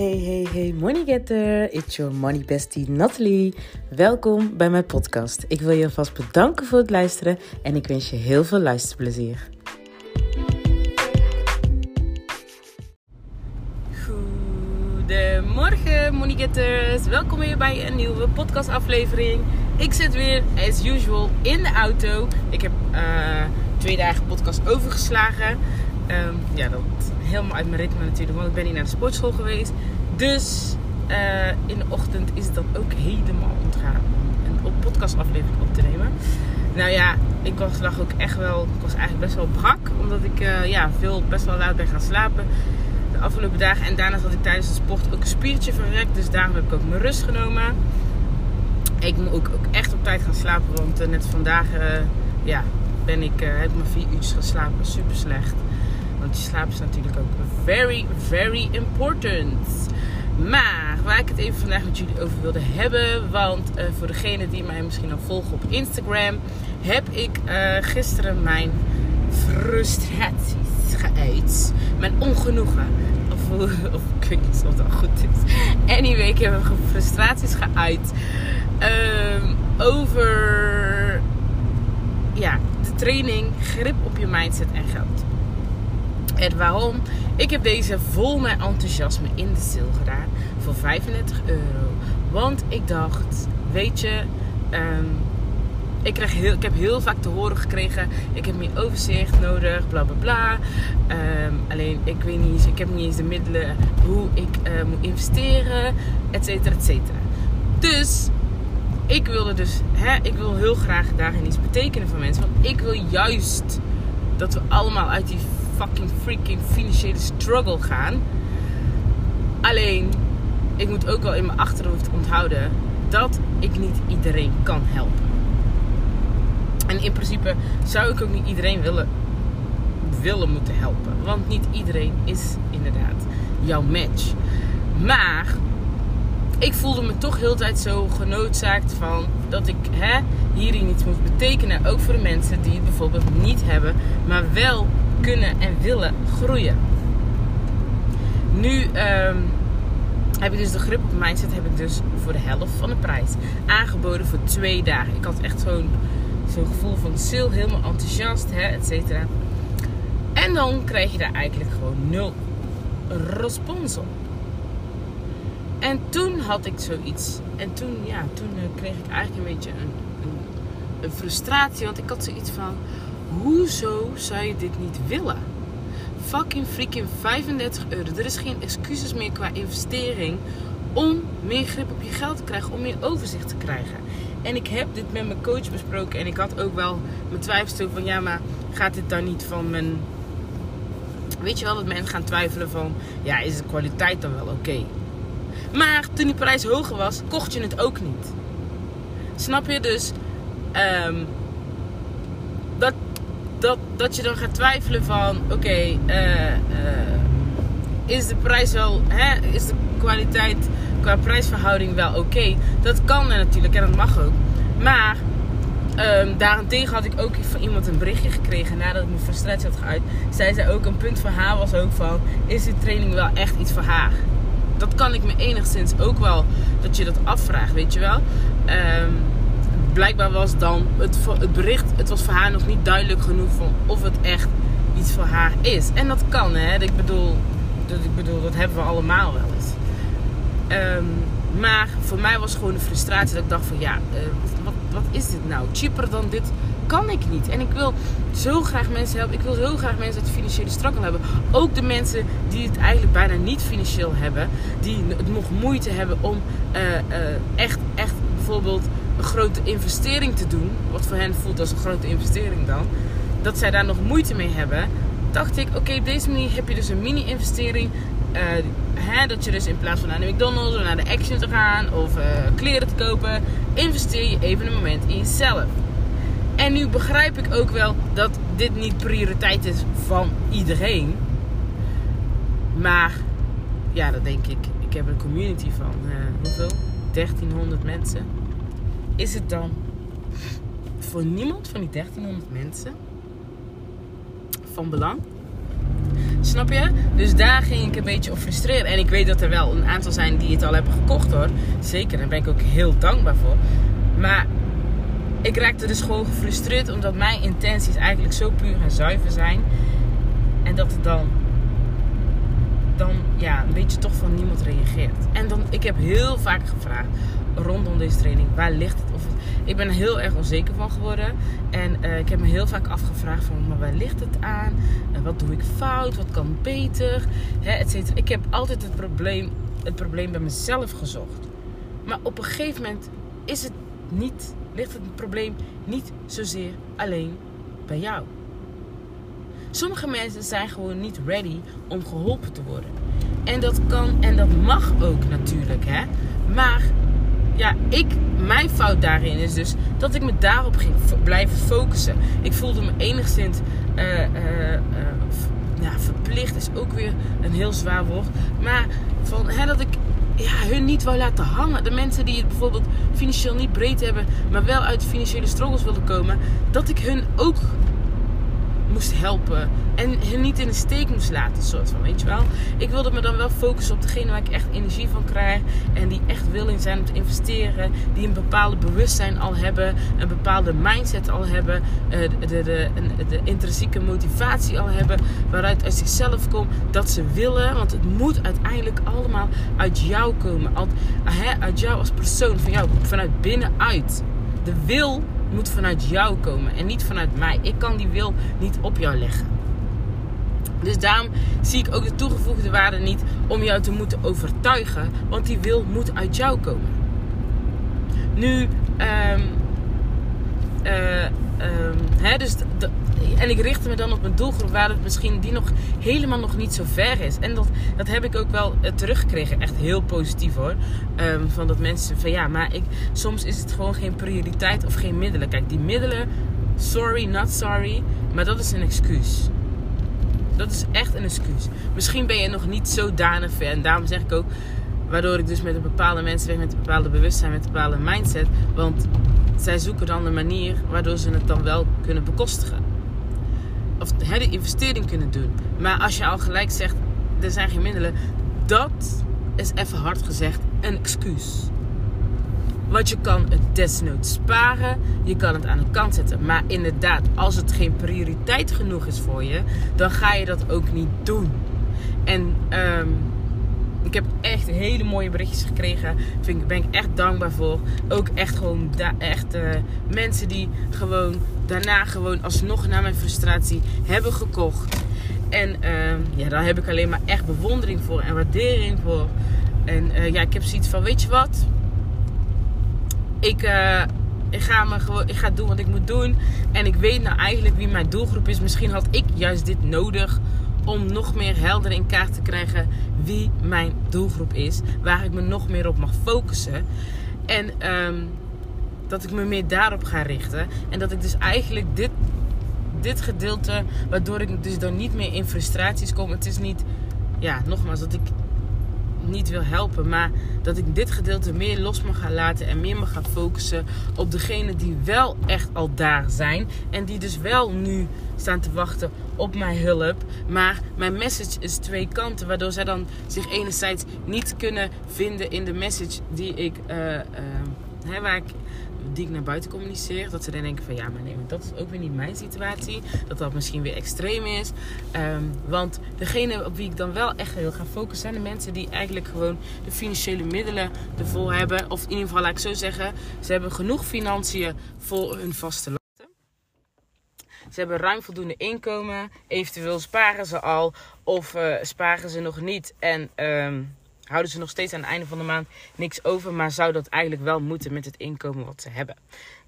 Hey, hey, hey, money getter. It's your money bestie Natalie. Welkom bij mijn podcast. Ik wil je alvast bedanken voor het luisteren en ik wens je heel veel luisterplezier. Goedemorgen, money getters. Welkom weer bij een nieuwe podcastaflevering. Ik zit weer, as usual, in de auto. Ik heb uh, twee dagen podcast overgeslagen. Um, ja, dat helemaal uit mijn ritme natuurlijk, want ik ben niet naar de sportschool geweest. Dus uh, in de ochtend is dat ook helemaal ontgaan om een podcastaflevering op te nemen. Nou ja, ik was lag ook echt wel, ik was eigenlijk best wel brak, omdat ik uh, ja, veel, best wel laat ben gaan slapen de afgelopen dagen. En daarnaast had ik tijdens de sport ook een spiertje verrekt, dus daarom heb ik ook mijn rust genomen. Ik moet ook, echt op tijd gaan slapen, want uh, net vandaag ja, ben ik, heb ik maar vier uurtjes geslapen, super slecht. Want je slaap is natuurlijk ook very, very important. Maar waar ik het even vandaag met jullie over wilde hebben. Want uh, voor degenen die mij misschien al volgen op Instagram. Heb ik uh, gisteren mijn frustraties geuit. Mijn ongenoegen. Of, of ik weet niet of dat goed is. Anyway, ik heb mijn frustraties geuit. Um, over ja, de training grip op je mindset en geld. En waarom? Ik heb deze vol met enthousiasme in de sale gedaan voor 35 euro. Want ik dacht, weet je, um, ik, krijg heel, ik heb heel vaak te horen gekregen: ik heb meer overzicht nodig, bla bla bla. Um, alleen ik weet niet, ik heb niet eens de middelen hoe ik uh, moet investeren, et cetera, et cetera. Dus ik wilde dus, hè, ik wil heel graag daarin iets betekenen voor mensen. Want ik wil juist dat we allemaal uit die fucking freaking financiële struggle gaan. Alleen, ik moet ook wel in mijn achterhoofd onthouden dat ik niet iedereen kan helpen. En in principe zou ik ook niet iedereen willen, willen moeten helpen. Want niet iedereen is inderdaad jouw match. Maar ik voelde me toch heel tijd zo genoodzaakt van dat ik hè, hierin iets moet betekenen. Ook voor de mensen die het bijvoorbeeld niet hebben, maar wel kunnen en willen groeien. Nu um, heb ik dus de grip op mindset heb ik dus voor de helft van de prijs aangeboden voor twee dagen. Ik had echt zo'n zo'n gevoel van sale, helemaal enthousiast, hè, et cetera. En dan krijg je daar eigenlijk gewoon nul respons op. En toen had ik zoiets. En toen, ja, toen uh, kreeg ik eigenlijk een beetje een, een, een frustratie. Want ik had zoiets van Hoezo zou je dit niet willen? Fucking freaking 35 euro. Er is geen excuses meer qua investering om meer grip op je geld te krijgen, om meer overzicht te krijgen. En ik heb dit met mijn coach besproken en ik had ook wel mijn twijfels van ja, maar gaat dit dan niet van mijn. Weet je wel dat mensen gaan twijfelen van ja, is de kwaliteit dan wel oké? Maar toen die prijs hoger was, kocht je het ook niet. Snap je? Dus um, dat, dat je dan gaat twijfelen van oké, uh, uh, is de prijs wel, hè, is de kwaliteit qua prijsverhouding wel oké? Dat kan natuurlijk en dat mag ook. Maar um, daarentegen had ik ook van iemand een berichtje gekregen nadat ik mijn frustratie had geuit. Zij zei ook, een punt voor haar was ook van, is die training wel echt iets voor haar? Dat kan ik me enigszins ook wel, dat je dat afvraagt, weet je wel. Um, blijkbaar was dan het, het bericht, het was voor haar nog niet duidelijk genoeg van of het echt iets voor haar is. En dat kan, hè. Ik bedoel, dat, ik bedoel, dat hebben we allemaal wel eens. Um, maar voor mij was gewoon de frustratie dat ik dacht van ja, uh, wat, wat is dit nou? Cheaper dan dit kan ik niet. En ik wil zo graag mensen helpen. Ik wil zo graag mensen uit financiële struggle hebben. Ook de mensen die het eigenlijk bijna niet financieel hebben. Die het nog moeite hebben om uh, uh, echt, echt bijvoorbeeld een grote investering te doen, wat voor hen voelt als een grote investering dan, dat zij daar nog moeite mee hebben, dacht ik, oké, op deze manier heb je dus een mini-investering. Uh, hè, dat je dus in plaats van naar de McDonald's of naar de Action te gaan of uh, kleren te kopen, investeer je even een moment in jezelf. En nu begrijp ik ook wel dat dit niet prioriteit is van iedereen. Maar ja, dat denk ik. Ik heb een community van uh, hoeveel? 1300 mensen is het dan voor niemand van die 1300 mensen van belang Snap je? Dus daar ging ik een beetje op frustreren. En ik weet dat er wel een aantal zijn die het al hebben gekocht hoor. Zeker, daar ben ik ook heel dankbaar voor. Maar ik raakte dus gewoon gefrustreerd omdat mijn intenties eigenlijk zo puur en zuiver zijn. En dat het dan, dan ja, een beetje toch van niemand reageert. En dan, ik heb heel vaak gevraagd rondom deze training, waar ligt het? Of ik ben er heel erg onzeker van geworden. En uh, ik heb me heel vaak afgevraagd van, maar waar ligt het aan? Uh, wat doe ik fout? Wat kan beter? Hè. Ik heb altijd het probleem, het probleem bij mezelf gezocht. Maar op een gegeven moment is het niet, ligt het probleem niet zozeer alleen bij jou. Sommige mensen zijn gewoon niet ready om geholpen te worden. En dat kan en dat mag ook natuurlijk, hè. Maar ja, ik, mijn fout daarin is dus dat ik me daarop ging blijven focussen. Ik voelde me enigszins uh, uh, ja, verplicht, is ook weer een heel zwaar woord. Maar van, hè, dat ik ja, hun niet wou laten hangen. De mensen die het bijvoorbeeld financieel niet breed hebben, maar wel uit financiële struggles wilden komen, dat ik hun ook moest helpen. En hen niet in de steek moest laten, soort van, weet je wel. Ik wilde me dan wel focussen op degene waar ik echt energie van krijg. En die echt willing zijn om te investeren. Die een bepaalde bewustzijn al hebben. Een bepaalde mindset al hebben. De, de, de, de, intrinsieke motivatie al hebben. Waaruit uit zichzelf komt dat ze willen. Want het moet uiteindelijk allemaal uit jou komen. Uit, uit jou als persoon. Van jou, vanuit binnenuit. De wil moet vanuit jou komen en niet vanuit mij. Ik kan die wil niet op jou leggen. Dus daarom zie ik ook de toegevoegde waarde niet om jou te moeten overtuigen, want die wil moet uit jou komen. Nu, um, um, hè, dus en ik richtte me dan op een doelgroep waar het misschien die nog helemaal nog niet zo ver is. En dat, dat heb ik ook wel uh, teruggekregen. Echt heel positief hoor. Um, van dat mensen van ja, maar ik, soms is het gewoon geen prioriteit of geen middelen. Kijk, die middelen, sorry, not sorry. Maar dat is een excuus. Dat is echt een excuus. Misschien ben je nog niet zodanig ver. En daarom zeg ik ook, waardoor ik dus met een bepaalde mensen weg, met een bepaalde bewustzijn, met een bepaalde mindset. Want zij zoeken dan een manier waardoor ze het dan wel kunnen bekostigen of de investering kunnen doen. Maar als je al gelijk zegt, er zijn geen middelen, dat is even hard gezegd een excuus. Want je kan het desnoods sparen, je kan het aan de kant zetten. Maar inderdaad, als het geen prioriteit genoeg is voor je, dan ga je dat ook niet doen. En um, ik heb echt hele mooie berichtjes gekregen. Daar ben ik echt dankbaar voor. Ook echt gewoon echt, uh, mensen die gewoon daarna gewoon alsnog na mijn frustratie hebben gekocht. En uh, ja, daar heb ik alleen maar echt bewondering voor en waardering voor. En uh, ja, ik heb zoiets van, weet je wat? Ik, uh, ik, ga me gewoon, ik ga doen wat ik moet doen. En ik weet nou eigenlijk wie mijn doelgroep is. Misschien had ik juist dit nodig om nog meer helder in kaart te krijgen wie mijn doelgroep is. Waar ik me nog meer op mag focussen. En um, dat ik me meer daarop ga richten. En dat ik dus eigenlijk dit, dit gedeelte, waardoor ik dus dan niet meer in frustraties kom. Het is niet, ja, nogmaals, dat ik niet wil helpen. Maar dat ik dit gedeelte meer los mag gaan laten. En meer mag gaan focussen op degenen die wel echt al daar zijn. En die dus wel nu staan te wachten op mijn hulp. Maar mijn message is twee kanten. Waardoor zij dan zich enerzijds niet kunnen vinden in de message die ik... Uh, hè, waar ik die ik naar buiten communiceer. Dat ze dan denken van ja, maar nee, dat is ook weer niet mijn situatie. Dat dat misschien weer extreem is. Ehm, want degene op wie ik dan wel echt wil gaan focussen zijn de mensen die eigenlijk gewoon de financiële middelen ervoor hebben. Of in ieder geval laat ik zo zeggen, ze hebben genoeg financiën voor hun vaste lasten. Ze hebben ruim voldoende inkomen. Eventueel sparen ze al of uh, sparen ze nog niet. En um, houden ze nog steeds aan het einde van de maand niks over. Maar zou dat eigenlijk wel moeten met het inkomen wat ze hebben.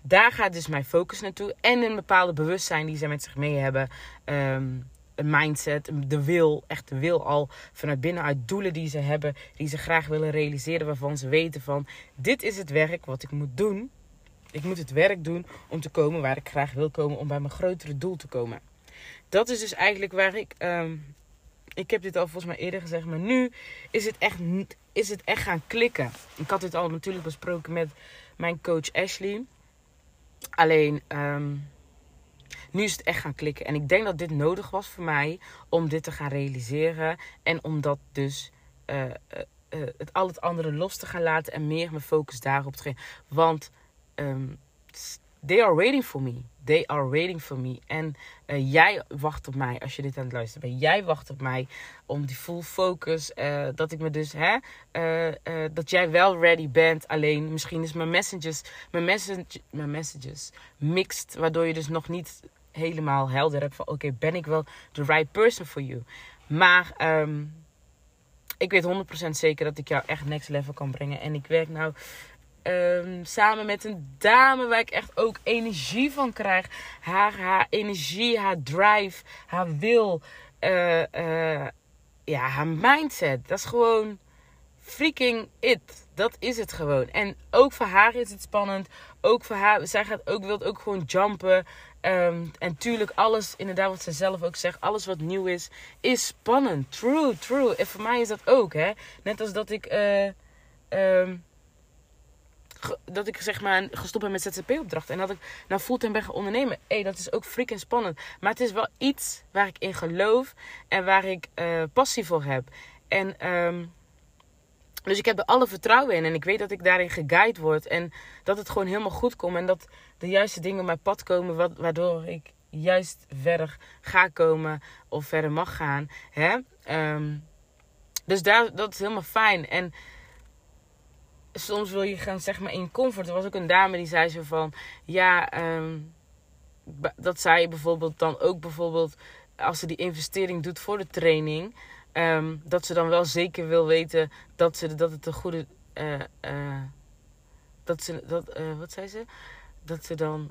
Daar gaat dus mijn focus naartoe. En een bepaalde bewustzijn die ze met zich mee hebben. Um, een mindset, de wil, echt de wil al vanuit binnenuit doelen die ze hebben, die ze graag willen realiseren, waarvan ze weten van dit is het werk wat ik moet doen. Ik moet het werk doen om te komen waar ik graag wil komen, om bij mijn grotere doel te komen. Dat is dus eigenlijk waar ik um, ik heb dit al volgens mij eerder gezegd, maar nu is het echt, is het echt gaan klikken. Ik had dit al natuurlijk besproken met mijn coach Ashley. Alleen, um, nu is het echt gaan klikken. En ik denk dat dit nodig was voor mij om dit te gaan realiseren. En om dat dus uh, het al het andere los te gaan laten en meer mijn focus daarop te geven. Want um, they are waiting for me. They are waiting for me. En uh, jij wacht op mij als je dit aan het luisteren bent. Jij wacht op mij om die full focus. Uh, dat ik me dus, hè, uh, dat jij wel ready bent. Alleen misschien is mijn messages, mijn, message, mijn messages mixed. Waardoor je dus nog niet helemaal helder hebt van: oké, ben ik wel the right person for you? Maar um, ik weet 100% zeker dat ik jou echt next level kan brengen. En ik werk nou Um, samen met een dame waar ik echt ook energie van krijg. Haar, haar energie, haar drive, haar wil. Uh, uh, ja, haar mindset. Dat is gewoon freaking it. Dat is het gewoon. En ook voor haar is het spannend. Ook voor haar. Zij gaat ook, wilt ook gewoon jumpen. Um, en tuurlijk, alles, inderdaad, wat ze zelf ook zegt, alles wat nieuw is, is spannend. True, true. En voor mij is dat ook, hè. Net als dat ik. Uh, um, dat ik zeg maar gestopt ben met ZZP-opdrachten. En dat ik nou fulltime ben gaan ondernemen. Hé, dat is ook freaking spannend. Maar het is wel iets waar ik in geloof. En waar ik uh, passie voor heb. En um, dus ik heb er alle vertrouwen in. En ik weet dat ik daarin geguid word. En dat het gewoon helemaal goed komt. En dat de juiste dingen op mijn pad komen. Waardoor ik juist verder ga komen. Of verder mag gaan. Hè? Um, dus daar, dat is helemaal fijn. En soms wil je gaan zeg maar in comfort. Er was ook een dame die zei zo van ja, um, dat zij bijvoorbeeld dan ook bijvoorbeeld als ze die investering doet voor de training, um, dat ze dan wel zeker wil weten dat, ze, dat het een goede. Uh, uh, dat ze dat, uh, wat zei ze? Dat ze dan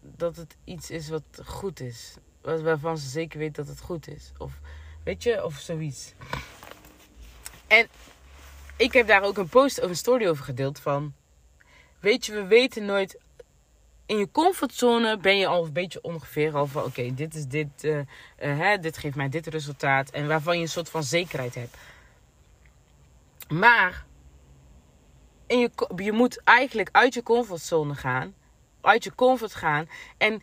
dat het iets is wat goed is. Waarvan ze zeker weet dat het goed is. Of weet je, of zoiets. En ik heb daar ook een post of een story over gedeeld van. Weet je, we weten nooit. In je comfortzone ben je al een beetje ongeveer al van oké, dit is dit, uh, uh, hè, dit geeft mij dit resultaat. En waarvan je een soort van zekerheid hebt. Maar in je, je moet eigenlijk uit je comfortzone gaan. Uit je comfort gaan. En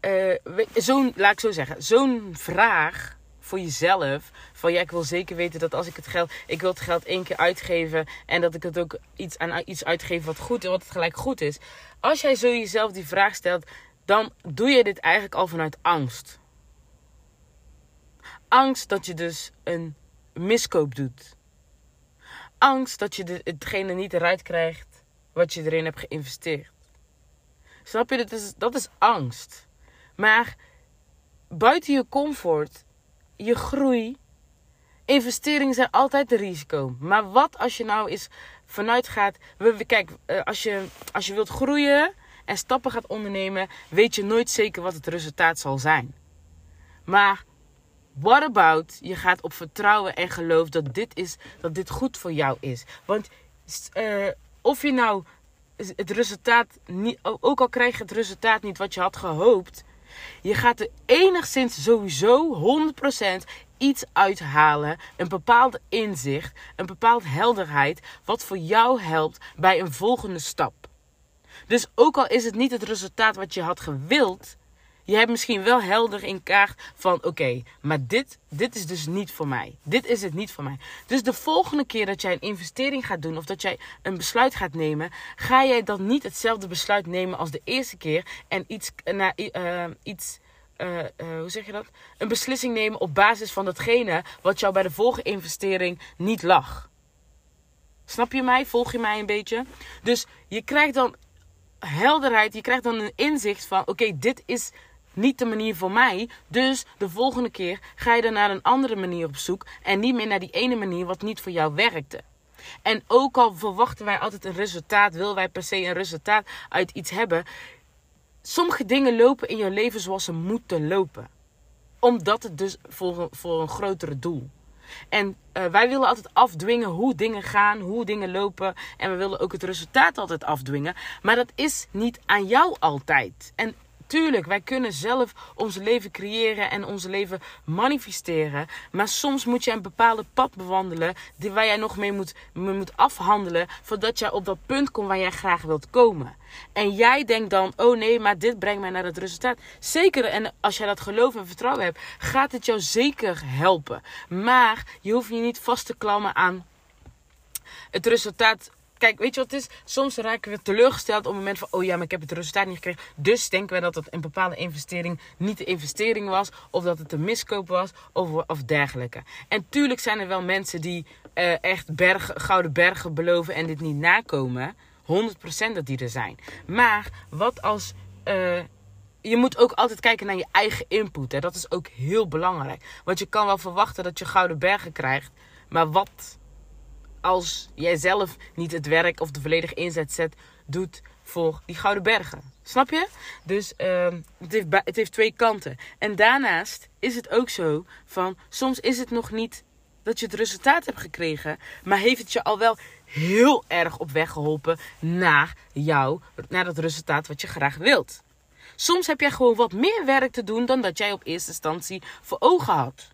uh, zo'n, laat ik zo zeggen, zo'n vraag voor jezelf. Van ja, ik wil zeker weten dat als ik het geld. Ik wil het geld één keer uitgeven. En dat ik het ook iets aan iets uitgeef wat goed is. Wat het gelijk goed is. Als jij zo jezelf die vraag stelt. Dan doe je dit eigenlijk al vanuit angst. Angst dat je dus een miskoop doet. Angst dat je hetgene niet eruit krijgt wat je erin hebt geïnvesteerd. Snap je? Dat is, dat is angst. Maar buiten je comfort je groei. Investeringen zijn altijd een risico. Maar wat als je nou eens vanuit gaat. Kijk, eh, als je, als je wilt groeien en stappen gaat ondernemen, weet je nooit zeker wat het resultaat zal zijn. Maar what about je gaat op vertrouwen en geloof dat dit, is, dat dit goed voor jou is. Want uh, of je nou het resultaat niet, ook al krijg je het resultaat niet wat je had gehoopt, je gaat er enigszins sowieso 100% iets uithalen. Een bepaald inzicht, een bepaald helderheid. Wat voor jou helpt bij een volgende stap. Dus ook al is het niet het resultaat wat je had gewild. Je hebt misschien wel helder in kaart van oké, maar dit, dit is dus niet voor mij. Dit is het niet voor mij. Dus de volgende keer dat jij een investering gaat doen of dat jij een besluit gaat nemen, ga jij dan niet hetzelfde besluit nemen als de eerste keer en iets, naar, uh, iets uh, hoe zeg je dat? Een beslissing nemen op basis van datgene wat jou bij de vorige investering niet lag. Snap je mij? Volg je mij een beetje? Dus je krijgt dan helderheid, je krijgt dan een inzicht van: oké, dit is niet de manier voor mij. Dus de volgende keer ga je dan naar een andere manier op zoek. En niet meer naar die ene manier wat niet voor jou werkte. En ook al verwachten wij altijd een resultaat, wil wij per se een resultaat uit iets hebben. Sommige dingen lopen in je leven zoals ze moeten lopen. Omdat het dus voor, voor een grotere doel. En uh, wij willen altijd afdwingen hoe dingen gaan, hoe dingen lopen. En we willen ook het resultaat altijd afdwingen. Maar dat is niet aan jou altijd. En Tuurlijk, wij kunnen zelf ons leven creëren en ons leven manifesteren. Maar soms moet je een bepaalde pad bewandelen die, waar jij nog mee moet, mee moet afhandelen. Voordat jij op dat punt komt waar jij graag wilt komen. En jij denkt dan, oh nee, maar dit brengt mij naar het resultaat. Zeker, en als jij dat geloof en vertrouwen hebt, gaat het jou zeker helpen. Maar je hoeft je niet vast te klammen aan het resultaat Kijk, weet je wat het is? Soms raken we teleurgesteld op het moment van... oh ja, maar ik heb het resultaat niet gekregen. Dus denken we dat het een bepaalde investering niet de investering was... of dat het een miskoop was of, of dergelijke. En tuurlijk zijn er wel mensen die uh, echt gouden bergen beloven... en dit niet nakomen. 100% dat die er zijn. Maar wat als... Uh, je moet ook altijd kijken naar je eigen input. Hè? Dat is ook heel belangrijk. Want je kan wel verwachten dat je gouden bergen krijgt. Maar wat als jij zelf niet het werk of de volledige inzet zet, doet voor die Gouden Bergen. Snap je? Dus uh, het, heeft, het heeft twee kanten. En daarnaast is het ook zo van soms is het nog niet dat je het resultaat hebt gekregen, maar heeft het je al wel heel erg op weg geholpen naar jou, naar dat resultaat wat je graag wilt. Soms heb jij gewoon wat meer werk te doen dan dat jij op eerste instantie voor ogen had.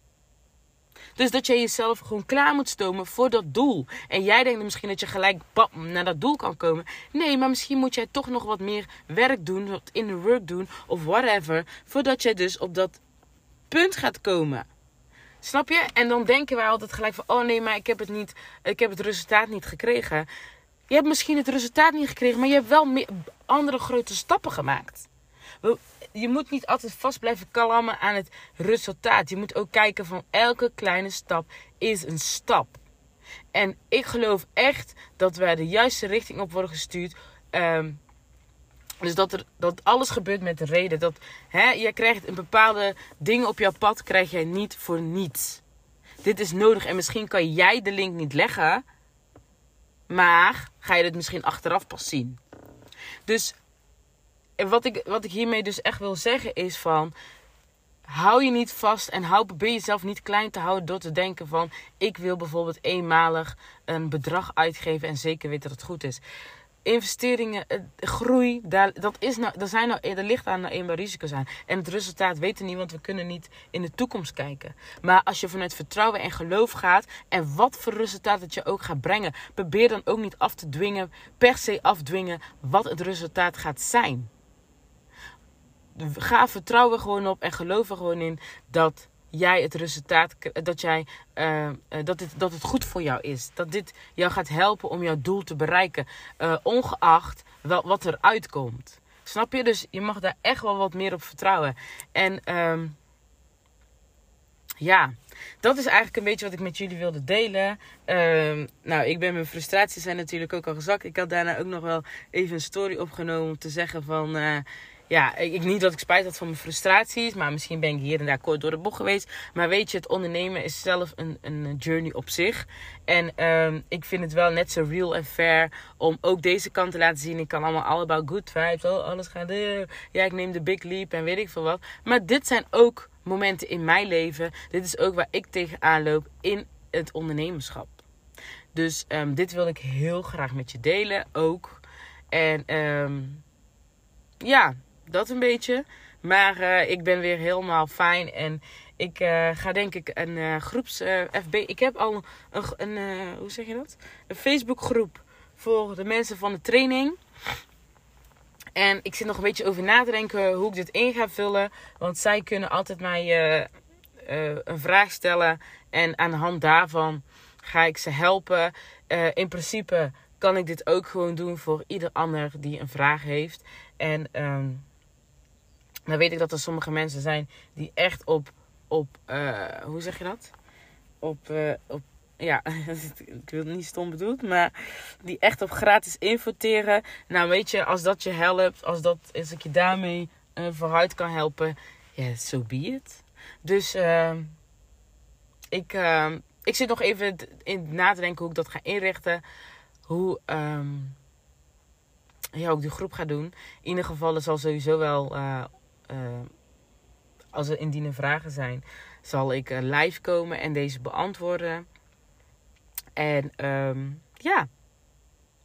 Dus dat jij jezelf gewoon klaar moet stomen voor dat doel. En jij denkt misschien dat je gelijk bam, naar dat doel kan komen. Nee, maar misschien moet jij toch nog wat meer werk doen, wat in de work doen of whatever. Voordat jij dus op dat punt gaat komen. Snap je? En dan denken wij altijd gelijk van: oh nee, maar ik heb het, niet, ik heb het resultaat niet gekregen. Je hebt misschien het resultaat niet gekregen, maar je hebt wel andere grote stappen gemaakt je moet niet altijd vast blijven klammen aan het resultaat. Je moet ook kijken van elke kleine stap is een stap. En ik geloof echt dat wij de juiste richting op worden gestuurd. Ehm, dus dat, er, dat alles gebeurt met een reden. Dat hè, jij krijgt een bepaalde dingen op jouw pad, krijg jij niet voor niets. Dit is nodig en misschien kan jij de link niet leggen. Maar ga je het misschien achteraf pas zien. Dus wat ik, wat ik hiermee dus echt wil zeggen is van... Hou je niet vast en hou, probeer jezelf niet klein te houden door te denken van... Ik wil bijvoorbeeld eenmalig een bedrag uitgeven en zeker weten dat het goed is. Investeringen, eh, groei, daar, dat is nou, daar, zijn nou, er ligt aan nou eenmaal risico's aan. En het resultaat weten we niet, want we kunnen niet in de toekomst kijken. Maar als je vanuit vertrouwen en geloof gaat en wat voor resultaat het je ook gaat brengen... probeer dan ook niet af te dwingen, per se afdwingen wat het resultaat gaat zijn ga vertrouwen gewoon op en geloof er gewoon in dat jij het resultaat, dat, jij, uh, dat, dit, dat het goed voor jou is. Dat dit jou gaat helpen om jouw doel te bereiken, uh, ongeacht wat er uitkomt. Snap je? Dus je mag daar echt wel wat meer op vertrouwen. En um, ja, dat is eigenlijk een beetje wat ik met jullie wilde delen. Uh, nou, ik ben mijn frustraties zijn natuurlijk ook al gezakt. Ik had daarna ook nog wel even een story opgenomen om te zeggen van ja, ik, niet dat ik spijt had van mijn frustraties, maar misschien ben ik hier en daar kort door de bocht geweest. Maar weet je, het ondernemen is zelf een, een journey op zich. En um, ik vind het wel net zo real en fair om ook deze kant te laten zien. Ik kan allemaal all about good vibes, oh, alles gaat, ja, ik neem de big leap en weet ik veel wat. Maar dit zijn ook momenten in mijn leven. Dit is ook waar ik tegenaan loop in het ondernemerschap. Dus um, dit wil ik heel graag met je delen ook. En um, ja, dat een beetje. Maar uh, ik ben weer helemaal fijn. En ik uh, ga denk ik een uh, groeps FB. Ik heb al een, een hoe zeg je dat? Een Facebook groep voor de mensen van de training. En ik zit nog een beetje over na te denken hoe ik dit in ga vullen. Want zij kunnen altijd mij een vraag stellen. En aan de hand daarvan ga ik ze helpen. in principe kan ik dit ook gewoon doen voor ieder ander die een vraag heeft. En um, dan weet ik dat er sommige mensen zijn die echt op, op uh, hoe zeg je dat? Op, uh, op ja, ik wil het niet stom bedoeld, maar die echt op gratis infoteren. Nou, weet je, als dat je helpt, als, dat, als ik je daarmee uh, vooruit kan helpen, ja, yeah, so be it. Dus ik, ik zit nog even in na te denken hoe ik dat ga inrichten. Hoe, um, ja, ik die groep ga doen. In ieder geval, zal sowieso wel als er indien vragen zijn, zal ik uh, live komen en deze beantwoorden. En um, ja,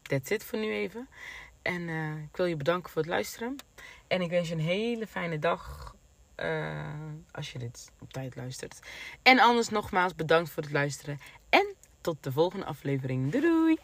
that's it voor nu even. En eh, ik wil je bedanken voor het luisteren. En ik wens je een hele fijne dag. eh, als je dit op tijd luistert. En anders nogmaals bedankt voor het luisteren. En tot de volgende aflevering. Doei!